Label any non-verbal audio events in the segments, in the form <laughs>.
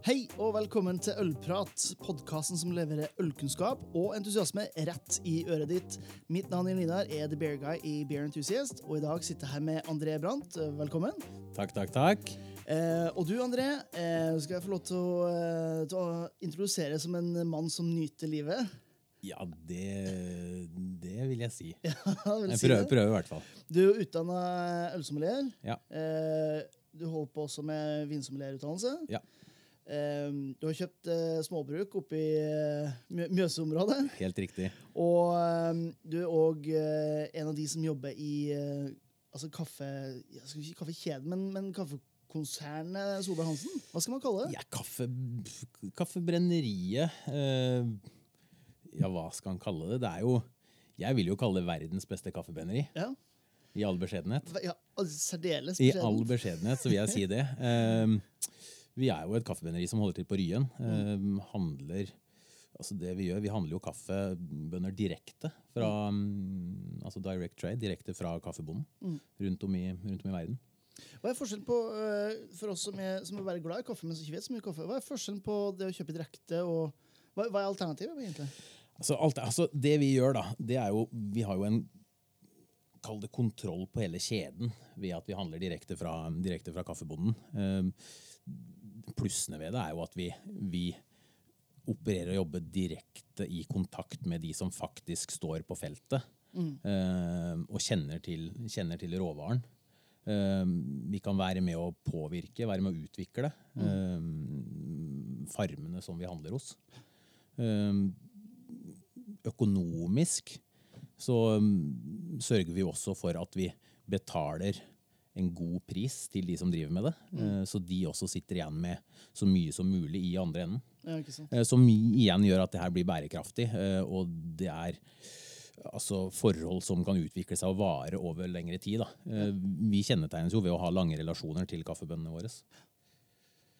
Hei og velkommen til Ølprat, podkasten som leverer ølkunnskap og entusiasme rett i øret ditt. Mitt navn er Linar er The Bear Guy i Bear Enthusiast, og i dag sitter jeg her med André Brandt. Velkommen. Takk, takk, takk. Eh, og du, André, eh, skal jeg få lov til å, eh, til å introdusere som en mann som nyter livet? Ja, det, det vil jeg si. <laughs> Ja, vil Jeg si prøver, prøver i hvert fall. Du er utdanna ølsommelier. Ja. Eh, du holder på også med vinsommelierutdannelse. Ja. Eh, du har kjøpt eh, småbruk oppe i eh, Mjøsområdet. Helt riktig. Og eh, du er òg en av de som jobber i eh, altså kaffe... Jeg skal ikke kaffekjeden, men, men kaffekonsernet Solberg Hansen. Hva skal man kalle det? Ja, kaffe, kaffebrenneriet eh, Ja, hva skal han kalle det? Det er jo Jeg vil jo kalle det verdens beste kaffebrenneri. Ja, I all beskjedenhet. ja Særdeles I all beskjedenhet så vil jeg si det. <laughs> Eh, vi er jo et kaffebrenneri som holder til på Ryen. Eh, handler Altså det Vi gjør, vi handler jo kaffebønner direkte fra mm, altså direct trade, direkte fra kaffebonden Mm. rundt, om i, rundt om i verden. Hva er forskjellen på, eh, for oss som er, som er bare glad i kaffe, men som ikke vet så mye kaffe, hva er forskjellen på det å kjøpe direkte og Hva, hva er alternativet, egentlig? Altså, alt, altså det vi gjør, da, det er jo Vi har jo en Kall det kontroll på hele kjeden ved at vi handler direkte fra, direkte fra kaffebonden. Plussene ved det er jo at vi, vi opererer og jobber direkte i kontakt med de som faktisk står på feltet. eh, og kjenner til, kjenner til råvaren. Uh, vi kan være med å påvirke, være med å utvikle uh, farmene som vi handler hos. Økonomisk så um, sørger vi også for at vi betaler en god pris til de som driver med det, Mm. så de også sitter igjen med så mye som mulig i andre enden. Ja? Eh, Som igjen gjør at det her blir bærekraftig, eh, og det er altså forhold som kan utvikle seg og vare over lengre tid. Da. Eh, Vi kjennetegnes jo ved å ha lange relasjoner til kaffebøndene våre.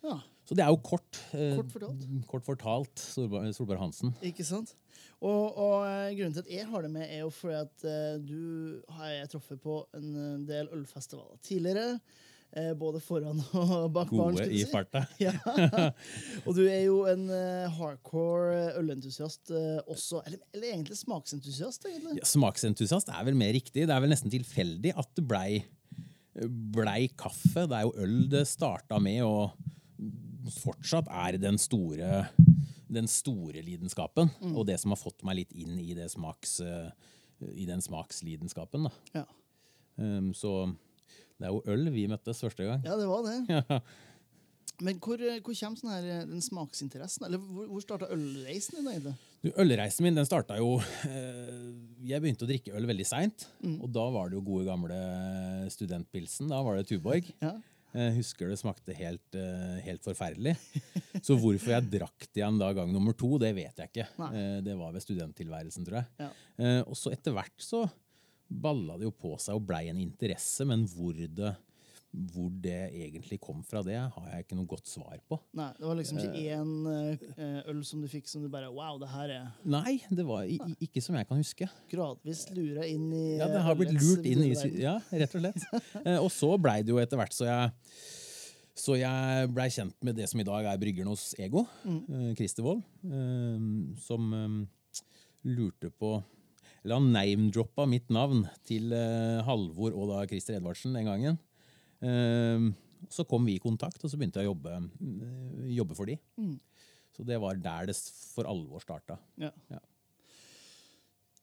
Ja, Så det er jo kort, eh, Kort fortalt. kort fortalt Solberg, Solberg Hansen. ikke sant? Og, og eh, grunnen til at jeg har det med, er jo fordi at eh, du har jeg truffet på en del ølfestivaler tidligere. eh, både foran <laughs> og bak baren. Gode i si. farta. <laughs> Ja. Og du er jo en hardcore ølentusiast også. Eller, eller egentlig smaksentusiast, egentlig. Ja, smaksentusiast er vel mer riktig. Det er vel nesten tilfeldig at det blei blei kaffe. Det er jo øl det starta med, og fortsatt er den store, den store lidenskapen. Og det som har fått meg litt inn i, det smaks, eh, i den smakslidenskapen. Ja. Um, så det er jo øl vi møttes første gang. ja, det var det. <laughs> Men hvor, eh, hvor kommer sånn her, eh, den smaksinteressen? Eller hvor, hvor starta ølreisen din, egentlig? Du, Ølreisen min den starta jo Jeg begynte å drikke øl veldig seint. Og da var det jo gode, gamle studentpilsen. Da var det Tuborg. Ja. Jeg husker det smakte helt, eh, helt forferdelig. <laughs> Så hvorfor jeg drakk det igjen da gang nummer to, det vet jeg ikke. Nei. Eh, Det var ved studenttilværelsen, tror jeg. Ja. Eh, Og så etter hvert så balla det jo på seg og blei en interesse, men hvor det, hvor det egentlig kom fra, det har jeg ikke noe godt svar på. Nei, det var liksom ikke én eh, øl som du fikk som du bare Wow, det her er Nei, det var i, i- ikke som jeg kan huske. gradvis lura inn i Ja, det eh, har blitt lurt inn i. Ja, rett og slett. Eh, Og så blei det jo etter hvert så jeg så jeg blei kjent med det som i dag er bryggeren hos Ego, mm. Christer eh, som eh, lurte på Eller han name-droppa mitt navn til eh, Halvor og da Christer Edvardsen den gangen. Eh, Så kom vi i kontakt, og så begynte jeg å jobbe, eh, jobbe for de. Så det var der det for alvor starta. Ja. Ja.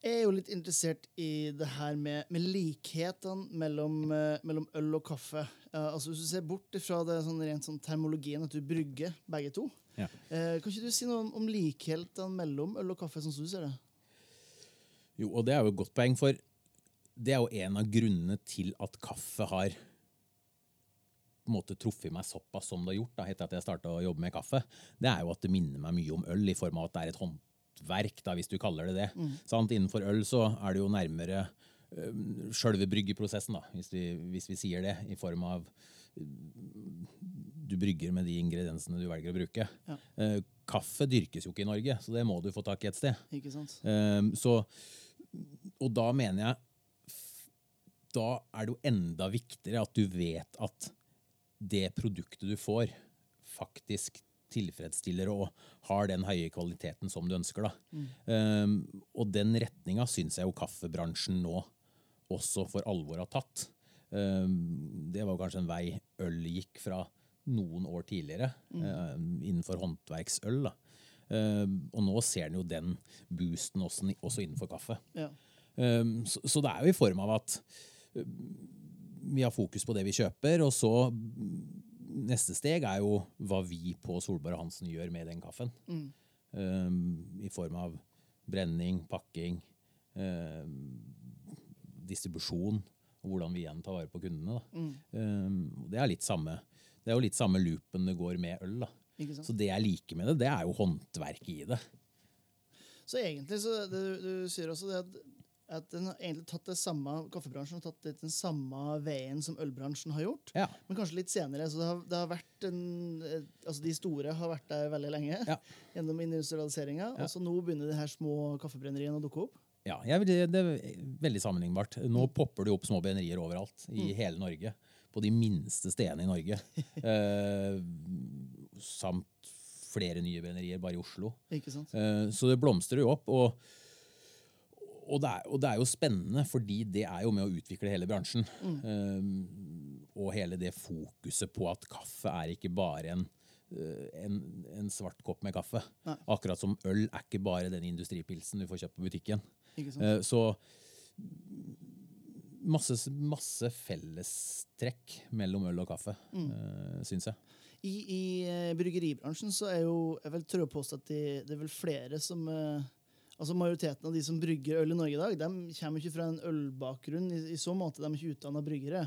Jeg er jo litt interessert i det her med, med likhetene mellom, eh, mellom øl og kaffe. Altså Hvis du ser bort fra det sånn rent sånn termologien at du brygger begge to, Ja. eh, kan ikke du si noe om, om likhetene mellom øl og kaffe, sånn som du ser det? Jo, og det er jo et godt poeng, for det er jo en av grunnene til at kaffe har på en måte truffet meg såpass som det har gjort, da, etter at jeg starta å jobbe med kaffe. Det er jo at det minner meg mye om øl, i form av at det er et håndverk, da, hvis du kaller det det. Sant? Innenfor øl så er det jo nærmere øh, sjølve bryggeprosessen, da, hvis vi, hvis vi sier det, i form av øh, du brygger med de ingrediensene du velger å bruke. Ja. Uh, kaffe dyrkes jo ikke i Norge, så det må du få tak i et sted. Ikke sant? Uh, så, og da mener jeg Da er det jo enda viktigere at du vet at det produktet du får, faktisk tilfredsstiller og har den høye kvaliteten som du ønsker. Da. Um, og den retninga syns jeg jo kaffebransjen nå også for alvor har tatt. Um, det var kanskje en vei øl gikk fra noen år tidligere, um, innenfor håndverksøl. da. Og nå ser en jo den boosten også, også innenfor kaffe. Ja. Så, så det er jo i form av at vi har fokus på det vi kjøper, og så mm, neste steg er jo hva vi på Solberg og Hansen gjør med den kaffen. Um, I form av brenning, pakking, um, distribusjon, og hvordan vi igjen tar vare på kundene. Da. Um, det, er litt samme, det er jo litt samme loopen det går med øl. Da. Så det jeg liker med det, det er jo håndverket i det. Så egentlig, så det, du sier også det at, at den har egentlig tatt det samme, kaffebransjen har tatt den samme veien som ølbransjen har gjort, Ja. men kanskje litt senere. Så det har, det har vært en, eh, altså De store har vært der veldig lenge Ja. <laughs> gjennom industrialiseringa. Og så nå begynner de her små kaffebrenneriene å dukke opp. Ja, jeg, vil- det, er veldig sammenlignbart. Nå popper det opp små brennerier overalt i hele Norge. På de minste stedene i Norge. <laughs> eh, samt flere nye brennerier bare i Oslo. Ikke sant? Eh, så det blomstrer jo opp. Og, og, det er, og det er jo spennende, fordi det er jo med å utvikle hele bransjen. Eh, og hele det fokuset på at kaffe er ikke bare en, eh, en, en svart kopp med kaffe. Nei. Akkurat som øl er ikke bare den industripilsen du får kjøpt på butikken. Eh, Så masse, masse fellestrekk mellom øl og kaffe, mm. syns jeg. I, I eh, bryggeribransjen så er jo jeg vil tro påstå at det, det er vel flere som eh, Altså Majoriteten av de som brygger øl i Norge i dag, de kommer ikke fra en ølbakgrunn. I, i så måte, De er ikke utdanna bryggere.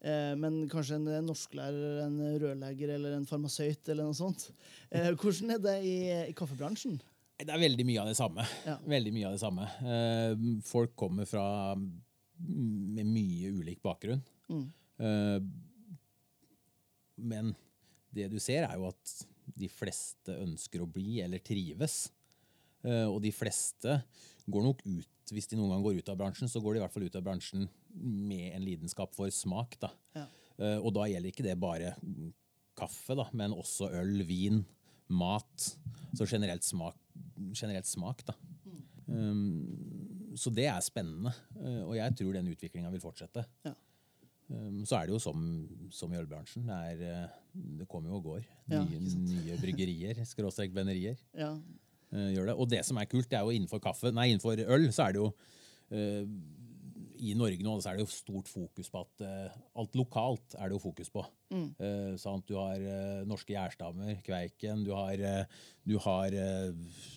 Eh, men kanskje en norsklærer, en rørlegger eller en farmasøyt eller noe sånt. Eh, hvordan er det i, i kaffebransjen? Det er veldig mye av det samme. Ja. Veldig mye av det samme. Eh, Folk kommer fra med mye ulik bakgrunn. Eh, Men det du ser, er jo at de fleste ønsker å bli eller trives. Eh, Og de fleste går nok ut, hvis de noen gang går ut av bransjen, så går de i hvert fall ut av bransjen med en lidenskap for smak. Da. Ja. Eh, Og da gjelder ikke det bare mm, kaffe, da, men også øl, vin, mat. Så generelt smak. Generelt smak da. Um, så det er spennende, og jeg tror den utviklinga vil fortsette. Ja. Så er det jo som, som i ølbransjen. Det, er, det kommer jo og går. Nye, ja, nye bryggerier, skråstrek bennerier. Ja. Eh, gjør det. Og det som er kult, det er jo innenfor kaffe, nei, innenfor øl, så er det jo eh, I Norge nå så er det jo stort fokus på at uh, alt lokalt er det jo fokus på. Eh, sant? Du har uh, norske gjærstammer, Kveiken, du har, du har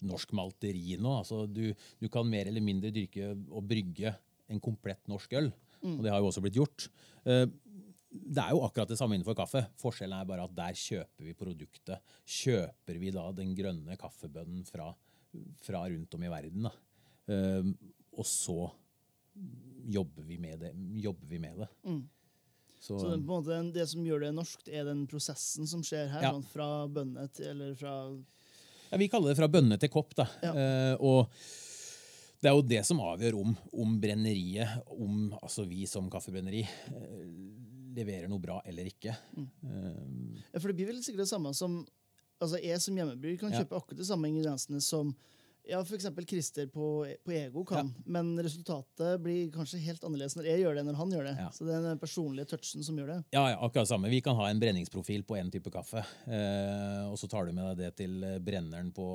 norsk malteri nå. Altså, du, du kan mer eller mindre dyrke og brygge en komplett norsk øl. Og det har jo også blitt gjort. Det er jo akkurat det samme innenfor kaffe. Forskjellen er bare at der kjøper vi produktet. Kjøper vi da den grønne kaffebønnen fra, fra rundt om i verden. Eh, og så jobber vi med det. Jobber vi med det. Så, Så det, på en måte, det som gjør det norsk, er den prosessen som skjer her. Ja. Sånn, fra bønne til Eller fra ja, vi kaller det fra bønne til kopp. Da. Ja. Uh, og det er jo det som avgjør om, om brenneriet, om altså vi som kaffebrenneri, eh, leverer noe bra eller ikke. Eh, Ja, for det blir vel sikkert det samme som Altså Jeg som hjemmebyr kan Ja. kjøpe akkurat de samme ingrediensene som ja, f.eks. Christer på, på Ego kan, men resultatet blir kanskje helt annerledes når jeg gjør det, enn når han gjør det. Ja. Så det er den personlige touchen som gjør det. Ja, ja, akkurat samme. Vi kan ha en brenningsprofil på én type kaffe, eh, og så tar du med deg det til brenneren på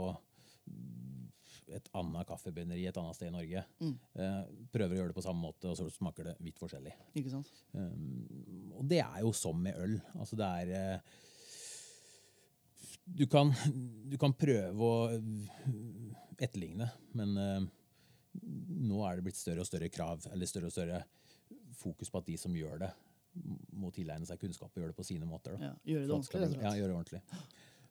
et annet kaffebrenneri et annet sted i Norge. Eh, prøver å gjøre det på samme måte, og så smaker det vidt forskjellig. Ikke sant? Um, og det er jo som med øl. Altså det er eh, du, kan, du kan prøve å etterligne, men eh, nå er det blitt større og større krav, eller større og større fokus på at de som gjør det, må tilegne seg kunnskap og gjøre det på sine måter. Ja, gjøre det skal ordentlig, Ja, gjøre det ordentlig.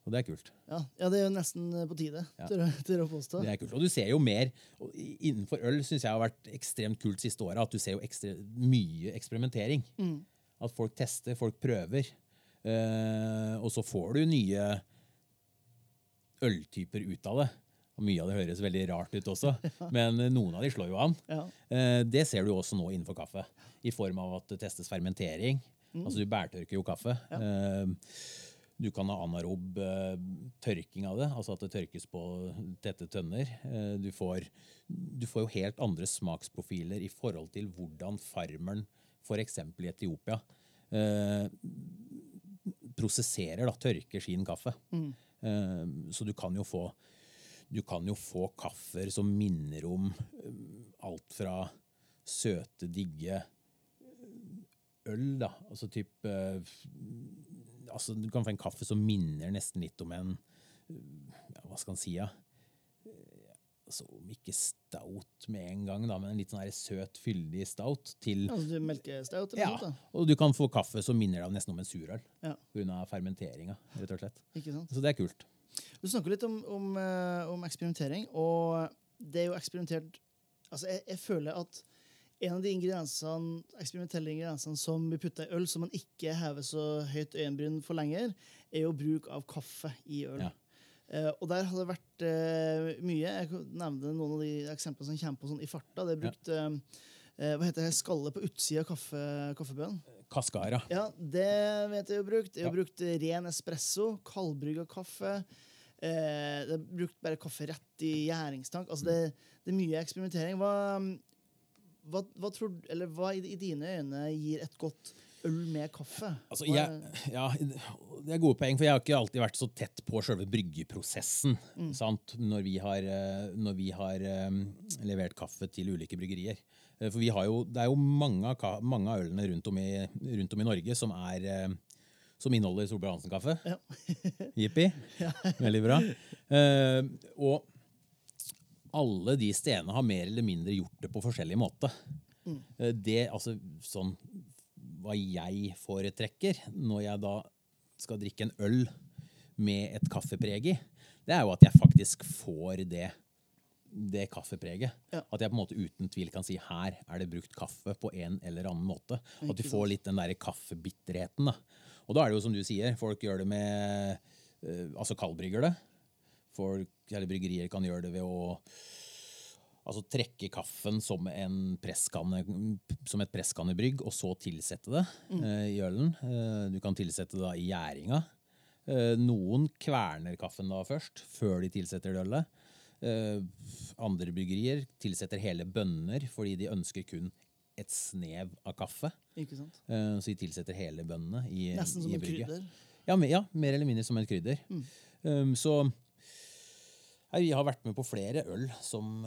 Og det er kult. Ja, ja, det er jo nesten på tide, Ja. til, å påstå. Det er kult. Og du ser jo mer og Innenfor øl syns jeg har vært ekstremt kult siste året. At du ser jo ekstre, mye eksperimentering. At folk tester, folk prøver. Eh, og så får du nye øltyper ut av det. Og mye av det høres veldig rart ut også, <laughs> men noen av de slår jo an. Ja. Eh, det ser du også nå innenfor kaffe, i form av at det testes fermentering. Altså du bærtørker jo kaffe. Eh, Du kan ha anarob eh, tørking av det, altså at det tørkes på tette tønner. Du, får, du får jo helt andre smaksprofiler i forhold til hvordan farmeren, f.eks. i Etiopia, eh, prosesserer, da, tørker sin kaffe. Mm. så du kan jo få du kan jo få kaffer som minner om eh, alt fra søte, digge øl, da. Altså type altså, Du kan få en kaffe som minner nesten litt om en ja, Hva skal en si? Ja? Altså, om ikke stout med en gang, da, men en litt sånn her søt, fyldig stout. til... Altså melkestout eller Ja, noe da? og du kan få kaffe som minner deg nesten om en surøl. Ja. Pga. fermenteringa, rett og slett. Så det er kult. Du snakker litt om, om, eh, om eksperimentering, og det er jo eksperimentert Altså, jeg, jeg føler at en av de ingrediensene, eksperimentelle ingrediensene som vi putter i øl, som man ikke hever så høyt øyenbryn for lenger, er jo bruk av kaffe i øl. Ja. Eh, og der har det vært eh, mye. Jeg nevnte noen av de eksemplene som kommer på sånn i farta. Det er brukt ja. eh, hva heter det, skalle på utsida av kaffe, kaffebønnen. Kaskara. Ja, det vet jeg er jo brukt. Jeg har Ja. brukt ren espresso, kaldbrygga kaffe. Eh, det er brukt bare kaffe rett i gjæringstank. Altså det, det er mye eksperimentering. Hva, hva, hva tror eller hva i, i dine øyne gir et godt øl med kaffe? Altså, jeg, ja, det er gode poeng, for jeg har ikke alltid vært så tett på selve bryggeprosessen. Sant? Når vi har, eh, når vi har um, levert kaffe til ulike bryggerier. Eh, For vi har jo, det er jo mange av, mange av ølene rundt om, i, rundt om i Norge som, er, som inneholder Solberg Hansen-kaffe. Ja. <laughs> Jippi. Veldig bra. Uh, og alle de stedene har mer eller mindre gjort det på forskjellig måte. Eh, Det, altså sånn Hva jeg foretrekker når jeg da skal drikke en øl med et kaffepreg i, det er jo at jeg faktisk får det, det kaffepreget. Ja. At jeg på en måte uten tvil kan si her er det brukt kaffe på en eller annen måte. At du får litt den der kaffebitterheten. Da. Og da er det jo som du sier, folk gjør det med eh, Altså kaldbrygger det. Folk, eller bryggerier kan gjøre det ved å altså trekke kaffen som, en presskanne, som et presskannebrygg, og så tilsette det eh, i ølen. Eh, du kan tilsette det i gjæringa. Eh, noen kverner kaffen da først, før de tilsetter det ølet. Andre bryggerier tilsetter hele bønner fordi de ønsker kun et snev av kaffe. Ikke sant? Så de tilsetter hele bønnene i, Nesten som i et krydder. Ja, ja, mer eller mindre som et krydder. Um, så vi har vært med på flere øl som,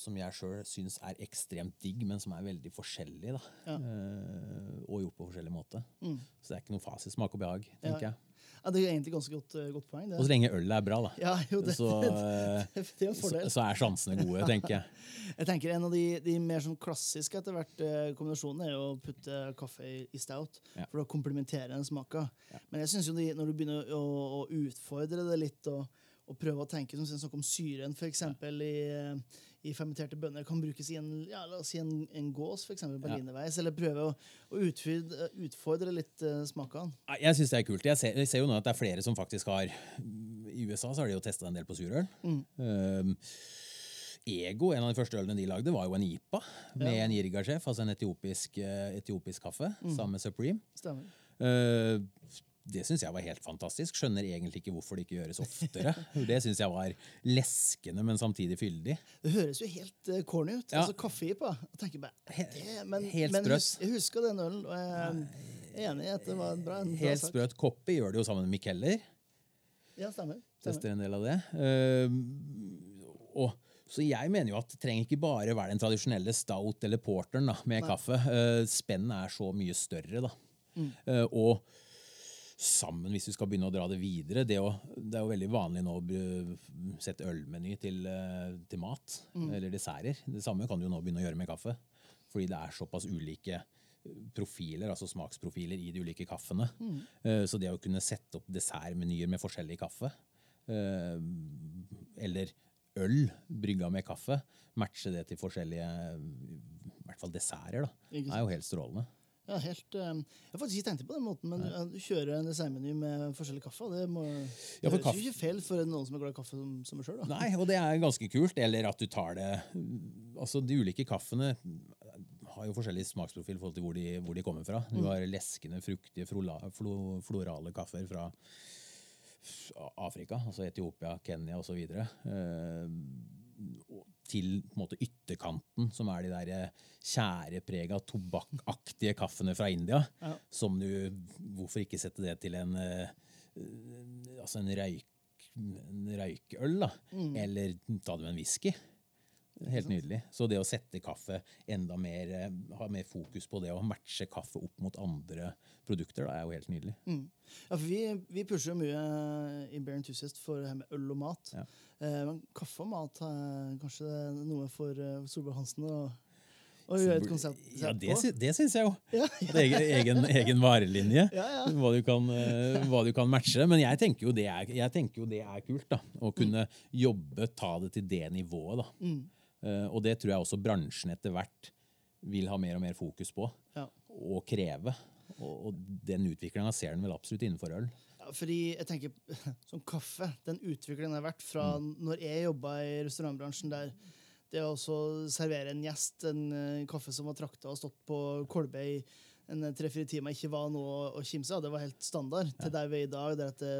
som jeg sjøl syns er ekstremt digg, men som er veldig forskjellig. Da. Ja. Uh, og gjort på forskjellig måte. Mm. Så det er ikke noe fasit. Smak og behag, tenker Ja. jeg. Ja, det er egentlig ganske godt, eh, godt poeng. Og så lenge ølet er bra, da. Ja, jo, det, Så, <laughs> det er så, så er sjansene gode, tenker jeg. <laughs> Jeg tenker En av de, de mer sånn klassiske etter hvert eh, kombinasjonene er å putte kaffe i, stout. For å komplementere den smaka. Men jeg synes jo de, når du begynner å, å utfordre det litt og, og prøve å tenke som sånn, om syren eksempel, i, i fermenterte bønner kan brukes i en, ja, la oss si en, en gås, f.eks. berlinerveis. Eller prøve å, å utfordre, utfordre litt uh, smakene. Jeg syns det er kult. Jeg ser, jeg ser jo nå at det er flere som faktisk har I USA så har de jo testa en del på surøl. Um, Ego, en av de første ølene de lagde, var jo en IPA med en Jirga-sjef, altså en etiopisk, eh, etiopisk kaffe, sammen med Supreme. Stemmer. Uh, det syns jeg var helt fantastisk. Skjønner egentlig ikke hvorfor det ikke gjøres oftere. <laughs> Det syns jeg var leskende, men samtidig fyldig. Det høres jo helt uh, corny ut. Ja. Altså tenker bare, det, men, helt men hus, jeg husker den ølen, og jeg er enig i at det var en bra, en bra Helt sak. sprøt. Koppi gjør det jo sammen med Mikkeller. Ja, stemmer. tester en del av det. Uh, og, så jeg mener jo at det trenger ikke bare være den tradisjonelle stout eller porteren da, med kaffe. Uh, spennet er så mye større. da. Uh, og sammen, hvis vi skal begynne å dra det videre Det, å, det er jo veldig vanlig nå å sette ølmeny til, uh, til mat, eller desserter. Det samme kan du nå begynne å gjøre med kaffe. Fordi det er såpass ulike profiler, altså smaksprofiler i de ulike kaffene. Mm. Så det å kunne sette opp dessertmenyer med forskjellig kaffe, eh, eller øl brygga med kaffe, matche det til forskjellige i hvert fall desserter, da, er jo helt strålende. Ja, helt, eh, jeg har faktisk ikke tenkt på den måten, men ja, du kjører en dessertmeny med forskjellig kaffe. Det, må, Ja, høres ikke feil for noen som er glad i kaffe som, som sjøl. Nei, og det er ganske kult. Eller at du tar det Altså, de ulike kaffene har jo forskjellig smaksprofil i forhold til hvor de, hvor de kommer fra. Du har leskende, fruktige, florale kaffer fra Afrika, altså Etiopia, Kenya osv. Eh, til på en måte ytterkanten, som er de der eh, tjæreprega, tobakkaktige kaffene fra India. Ja. Som du Hvorfor ikke sette det til en eh, altså en, røyk, en røykøl, da? Eller ta det med en whisky. Helt nydelig. Så det å sette kaffe enda mer, eh, ha mer fokus på det å matche kaffe opp mot andre produkter, da, er jo helt nydelig. Ja, for vi, vi pusher jo mye i Bear Enthusiast for det her med øl og mat. Ja. Eh, men kaffe og mat er kanskje noe for uh, Solberg Hansen å, å gjøre et konsept Ja, det, på? det syns jeg jo. <laughs> Ja, Det er Egen, egen, varelinje. Ja, ja. Hva, du kan, eh, hva du kan matche. Men jeg tenker jo det er, jeg jo det er kult. da, Å kunne jobbe, ta det til det nivået. da. Mm. Eh, og det tror jeg også bransjen etter hvert vil ha mer og mer fokus på. Ja. Og kreve. Og, den utviklinga ser den vel absolutt innenfor øl. Ja, fordi jeg tenker, <laughs> Som kaffe, den utviklingen har vært fra Mm. når jeg jobba i restaurantbransjen, der det å også servere en gjest en eh, kaffe som var trakta og stått på kolbe i en eh, tre-fire timer, ikke var noe å, kimse av. Det var helt standard. Til der vi er i dag, der det,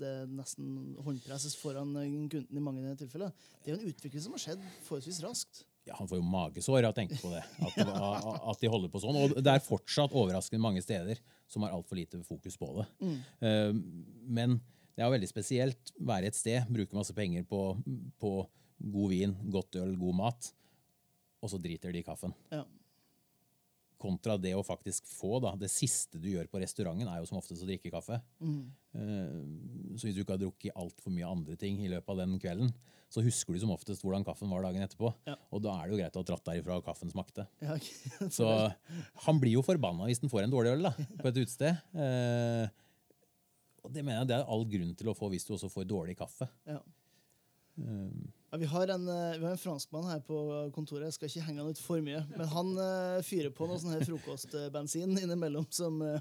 det nesten håndpresses foran gunten kunden i mange tilfeller. Det er jo en utvikling som har skjedd forholdsvis raskt. Ja, Han får jo magesår av å tenke på det. At, <laughs> at de holder på sånn. Og det er fortsatt overraskende mange steder som har altfor lite fokus på det. Mm. men det er jo veldig spesielt å være et sted, bruke masse penger på, på god vin, godt øl, god mat, og så driter de i kaffen. Ja. Kontra det å faktisk få, da. Det siste du gjør på restauranten, er jo som oftest å drikke kaffe. Mm. Så hvis du ikke har drukket altfor mye andre ting i løpet av den kvelden, så husker du som oftest hvordan kaffen var dagen etterpå. Ja. Og da er det jo greit å ha dratt derifra og kaffen smakte. Ja, okay. <laughs> Så han blir jo forbanna hvis han får en dårlig øl da, på et utested. Eh, og det mener jeg det er all grunn til å få hvis du også får dårlig kaffe. Ja. Ja, vi, har en, eh, vi har en franskmann her på kontoret. Jeg skal ikke henge han ut for mye. Men han uh, fyrer på noe sånn her frokostbensin innimellom som, uh,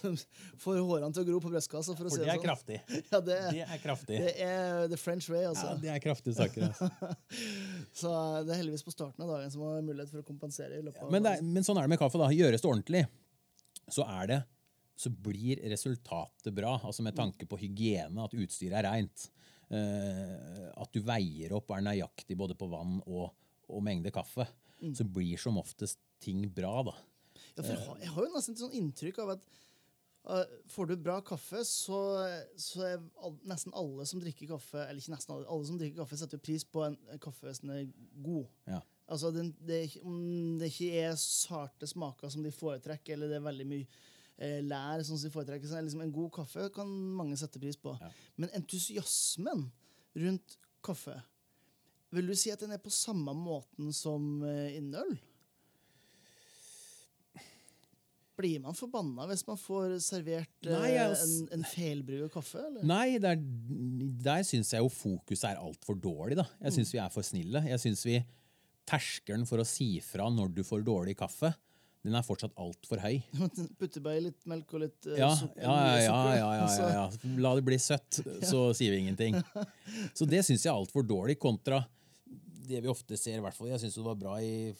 som får hårene til å gro på brystkassa. For å si det det er sånn. kraftig. <laughs> Ja, det, Det er kraftig. det er the French way, altså. Ja, det er kraftige saker. Altså. <laughs> Så det er heldigvis på starten av dagen som har mulighet for å kompensere. i løpet av Men, det er, men sånn er det med kaffe. da. Gjøres det ordentlig, så er det så blir resultatet bra. Altså Med tanke på hygiene, at utstyret er reint. Eh, at du veier opp og er nøyaktig både på vann og, og mengde kaffe. Så blir som oftest ting bra, da. Ja, jeg, har, jeg har jo nesten et sånn inntrykk av at uh, får du bra kaffe, så, så er nesten alle som drikker kaffe Eller ikke nesten alle, alle som drikker kaffe, setter pris på en, en kaffe som er god. Ja. Altså, det, det, Om det ikke er sarte smaker som de foretrekker, eller det er veldig mye eh, lær som de foretrekker, så er liksom en god kaffe kan mange sette pris på. Ja. Men entusiasmen rundt kaffe, vil du si at den er på samme måten som eh, innen øl? Blir man forbanna hvis man får servert eh, Nei, jeg- en, en feilbrygget kaffe? Eller? Nei, der, der syns jeg jo fokuset er altfor dårlig. da. Jeg syns vi er for snille. Jeg synes vi Terskelen for å si fra når du får dårlig kaffe, den er fortsatt altfor høy. <laughs> Putte bare i litt melk og litt eh, Ja, sukker. ja, ja, ja, ja, ja. <laughs> La det bli søtt, <laughs> så sier vi ingenting. Så det syns jeg er altfor dårlig, kontra det vi ofte ser. i hvert fall. Jeg syns det var bra i,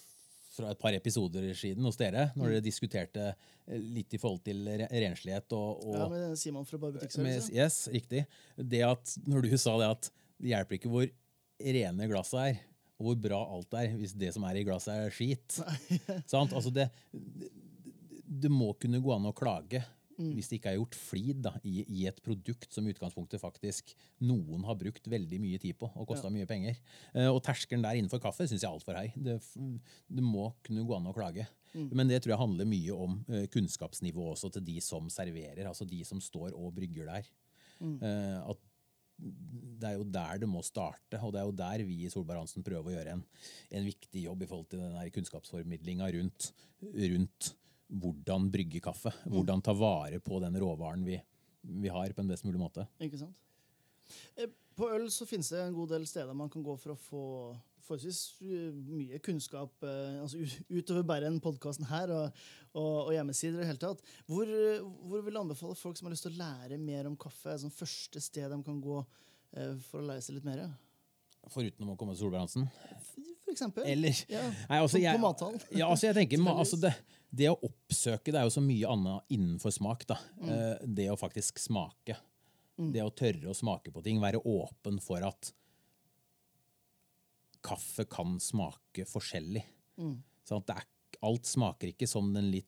fra et par episoder siden hos dere, når dere diskuterte eh, litt i forhold til renslighet og, og Ja, med Simon fra Barbutikkservice. Yes, riktig. Det at, når du sa det at det hjelper ikke hvor rene glasset er, og hvor bra alt er, hvis det som er i glasset er skit. <laughs> Sant? Altså det, det, må kunne gå an å klage hvis det ikke er gjort flid da, i, i et produkt som utgangspunktet faktisk noen har brukt veldig mye tid på og kosta mye penger. Uh, og terskelen der innenfor kaffe syns jeg er altfor høy. Det, det må kunne gå an å klage. Men det tror jeg handler mye om uh, kunnskapsnivå også til de som serverer, altså de som står og brygger der. Eh, at det er jo der det må starte, og det er jo der vi i Solberg Hansen prøver å gjøre en, en viktig jobb i forhold til den her kunnskapsformidlinga rundt, rundt hvordan brygge kaffe. Hvordan ta vare på den råvaren vi, vi har, på en best mulig måte. Ikke sant? Eh, På øl så finnes det en god del steder man kan gå for å få forholdsvis eh, mye kunnskap eh, altså utover bare denne podkasten her og, og, og hjemmesider. i det hele tatt. Hvor, hvor vil du anbefale folk som har lyst til å lære mer om kaffe? Som første sted de kan gå eh, for å lære seg litt mer? Foruten å komme til Solbransjen? For eksempel. Eller Ja, Nei, altså, jeg, på mathall. Ja, altså, jeg tenker, altså, det, det å oppsøke det er jo så mye annet innenfor smak. da. Mm. Det å faktisk smake. Det å tørre å smake på ting. Være åpen for at kaffe kan smake forskjellig. Mm. Sånn at det er, alt smaker ikke som den litt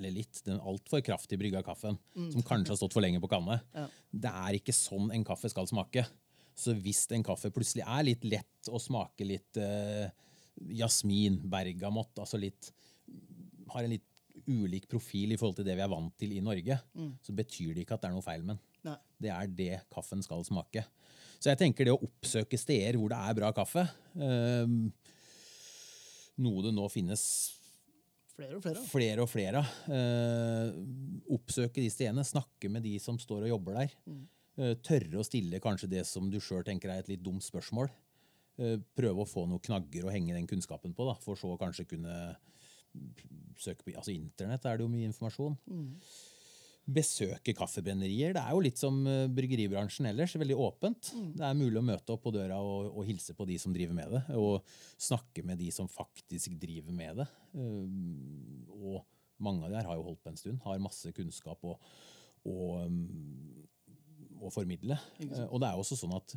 eller litt, den altfor kraftig brygga kaffen, som kanskje har stått for lenge på kanne. Mm. <laughs> Ja. Det er ikke sånn en kaffe skal smake. Så hvis en kaffe plutselig er litt lett å smake litt eh, jasmin, bergamott, altså litt Har en litt ulik profil i forhold til det vi er vant til i Norge, så betyr det ikke at det er noe feil med den. Det er det kaffen skal smake. Så jeg tenker det å oppsøke steder hvor det er bra kaffe eh, Noe det nå finnes Flere og flere. flere og flere. Eh, oppsøke de stedene, snakke med de som står og jobber der. Eh, tørre å stille kanskje det som du sjøl tenker er et litt dumt spørsmål. Eh, prøve å få noen knagger å henge den kunnskapen på, da, for så kanskje kunne søke på altså Internett er det jo mye informasjon. Besøke kaffebrennerier. Det er jo litt som eh, bryggeribransjen ellers. Veldig åpent. Det er mulig å møte opp på døra og, og hilse på de som driver med det. Og snakke med de som faktisk driver med det. Eh, og mange av de her har jo holdt på en stund. Har masse kunnskap og, um, å formidle. Eh, og det er jo også sånn at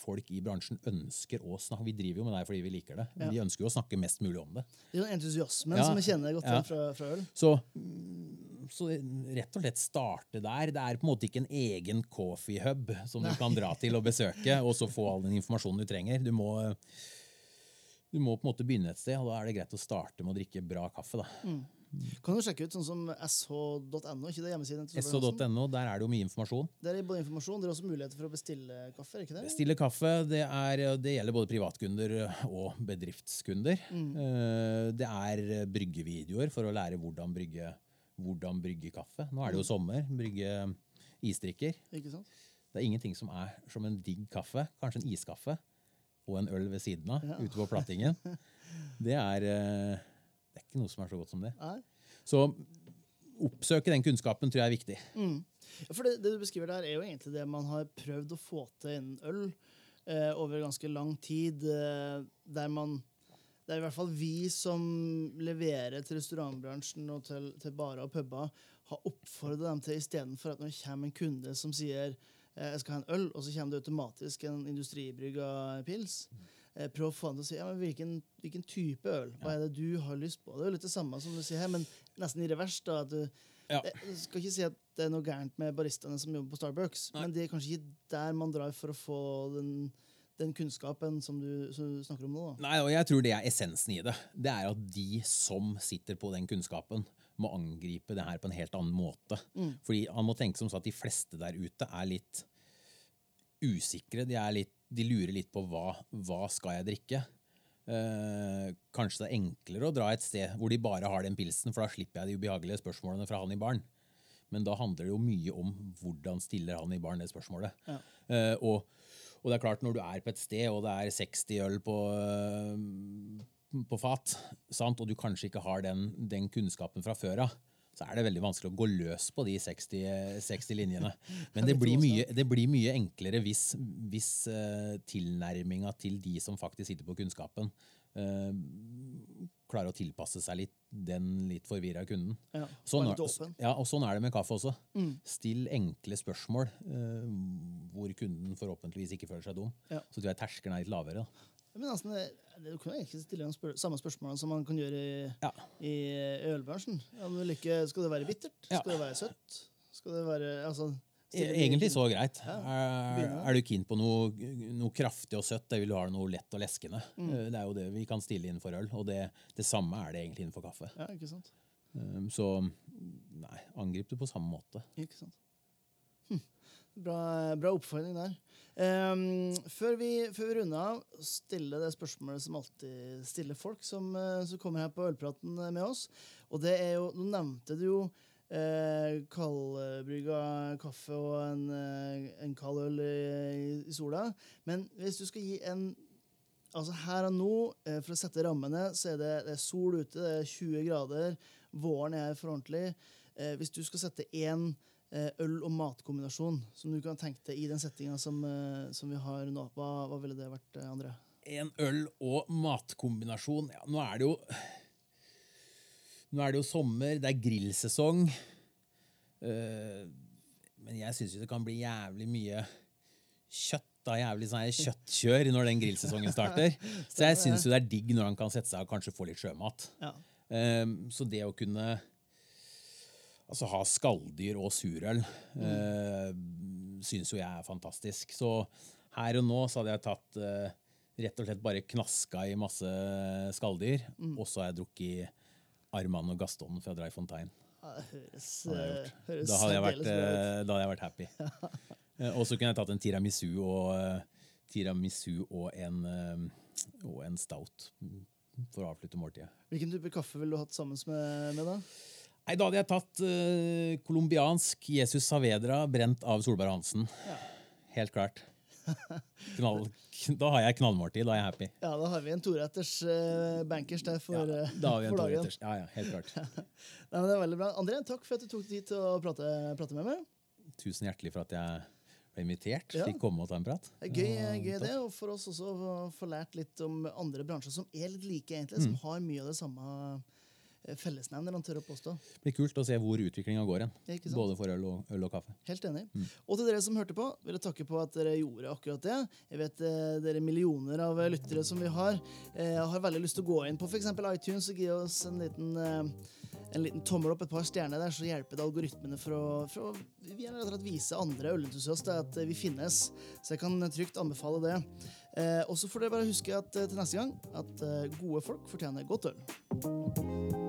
folk i bransjen ønsker å snakke Vi driver jo med det fordi vi liker det. Ja. de ønsker jo å snakke mest mulig om det. Det er entusiasmen Ja. som vi kjenner godt Ja. fra, fra øl. Så, mm, så rett og slett starte der. Det er på en måte ikke en egen coffee hub som du kan dra til og besøke, og så få all den informasjonen du trenger. Du må, du må på en måte begynne et sted, og da er det greit å starte med å drikke bra kaffe. da. Kan du sjekke ut sånn som sh.no, ikke det hjemmesiden? So.no, der er det jo mye informasjon. Der er både informasjon, det er også muligheter for å bestille kaffe, ikke det? Bestille kaffe, det, er, det gjelder både privatkunder og bedriftskunder. Mm. Det er bryggevideoer for å lære hvordan brygge, hvordan brygge kaffe. Nå er det jo sommer. Brygge isdrikker. Ikke sant? Det er ingenting som er som en digg kaffe, kanskje en iskaffe, og en øl ved siden av, Ja. ute på plattingen. <laughs> Det er, eh, det er ikke noe som er så godt som det. Nei. Så oppsøke den kunnskapen tror jeg er viktig. Ja, For det, det du beskriver der, er jo egentlig det man har prøvd å få til innen øl eh, over ganske lang tid. Eh, der man Det er i hvert fall vi som leverer til restaurantbransjen og til, til barer og puber, har oppfordret dem til istedenfor at når det kommer en kunde som sier eh, jeg skal ha en øl, og så kommer det automatisk en industribrygga pils. Eh, prøv å få han til å si ja, men hvilken, hvilken type øl. Hva er det du har lyst på? Det er jo litt det samme som du sier her, men nesten i revers. da, at du Ja. jeg skal ikke si at det er noe gærent med baristaene som jobber på Starbucks, Nei. men det er kanskje ikke der man drar for å få den, den kunnskapen som du, som du snakker om nå. Da. Nei, og jeg tror det er essensen i det. Det er at de som sitter på den kunnskapen, må angripe det her på en helt annen måte. Fordi han må tenke som så at de fleste der ute er litt usikre. De, er litt, de lurer litt på hva, hva skal jeg drikke. Eh, kanskje det er enklere å dra et sted hvor de bare har den pilsen, for da slipper jeg de ubehagelige spørsmålene fra han i baren. Men da handler det jo mye om hvordan stiller han i baren det spørsmålet. Ja. Eh, og, og det er klart, når du er på et sted, og det er 60 øl på, eh, på fat, sant? og du kanskje ikke har den, den kunnskapen fra før av, så er det veldig vanskelig å gå løs på de 60, eh, 60 linjene. <laughs> Men det blir mye, det blir mye enklere hvis, hvis uh, tilnærminga til de som faktisk sitter på kunnskapen, eh, klarer å tilpasse seg litt den litt forvirra kunden. Ja, Sånn ja, og sånn er det med kaffe også. Still enkle spørsmål eh, hvor kunden forhåpentligvis ikke føler seg dum. Ja. Så tror jeg terskelen er litt lavere. Da. Men altså, det- du kan egentlig stille de spør samme spørsmålene som man kan gjøre i, Ja. i ølbransjen. Du liker, skal det være bittert? Ja. Skal det være søtt? Skal det være altså, E- Egentlig så greit. Ja, Er, er du keen på noe, noe kraftig og søtt, det vil du ha noe lett og leskende. Mm. Eh, Det er jo det vi kan stille innenfor øl, og det, det samme er det egentlig innenfor kaffe. Ja, ikke sant? Eh, Så nei, angrip det på samme måte. Ikke sant. Hm. Bra, bra oppfordring der. Ehm, før, vi, før vi runder av, stille det spørsmålet som alltid stiller folk som, eh, som kommer her på ølpraten eh, med oss. Og det er jo Nå nevnte du jo eh, kaldbrygga kaffe og en, eh, en kald øl i, i sola. Men hvis du skal gi en Altså Her og nå, for å sette rammene, så er det, det er sol ute, det er 20 grader. Våren er for ordentlig. Eh, hvis du skal sette én øl- og matkombinasjon som du kan tenke deg i den settinga som, eh, som vi har nå? Hva, hva ville det vært, eh, André? En øl- og matkombinasjon ja, Nå er det jo Nå er det jo sommer, det er grillsesong. Eh, men jeg syns jo det kan bli jævlig mye kjøtt. da, Jævlig sånn kjøttkjør når den grillsesongen starter. <laughs> Så jeg syns det er digg når han kan sette seg og kanskje få litt sjømat. Ja. Så det å kunne altså ha skalldyr og surøl uh, syns jo jeg er fantastisk. Så her og nå så hadde jeg tatt uh, rett og slett bare knaska i masse skalldyr. Og så har jeg drukket Arman og Gaston fra Dry Fontaine. Ja, det høres, hadde jeg eh, gjort. høres Da hadde jeg vært, uh, da hadde jeg vært happy. Uh, og så kunne jeg tatt en tiramisu og, tiramisu og, en, og en stout mm, for å avslutte måltidet. Hvilken type kaffe ville du hatt sammen med, med da? Nei, Da hadde jeg tatt uh, colombiansk Jesus Saavedra brent av Solberg Hansen. Helt klart. <laughs> Knall, da har jeg knallmåltid. Da er jeg happy. Ja, da har vi en toretters uh, bankers der for, Ja, eh, da har vi en for dagen. Ja, ja, helt klart. <laughs> Nei, men det er veldig bra. André, takk for at du tok tid til å prate, prate med meg. Tusen hjertelig for at jeg ble invitert. Ja. Fikk komme og ta en prat. Gøy, gøy det, og for oss også å få lært litt om andre bransjer som er litt like, egentlig, Mm. som har mye av det samme fellesnevner, han tør å påstå. Det blir kult å se hvor utviklinga går hen. Ja. Både for øl og, øl og kaffe. Helt enig. Mm. Og til dere som hørte på, vil jeg takke på at dere gjorde akkurat det. Jeg vet eh, dere millioner av lyttere som vi har, eh, har veldig lyst til å gå inn på f.eks. iTunes og gi oss en liten, eh, en liten tommel opp, et par stjerner der, så hjelper det algoritmene for å, for å vi vise andre ølentusiaster at eh, vi finnes. Så jeg kan trygt anbefale det. Eh, og så får dere bare huske at eh, til neste gang at gode folk fortjener godt øl.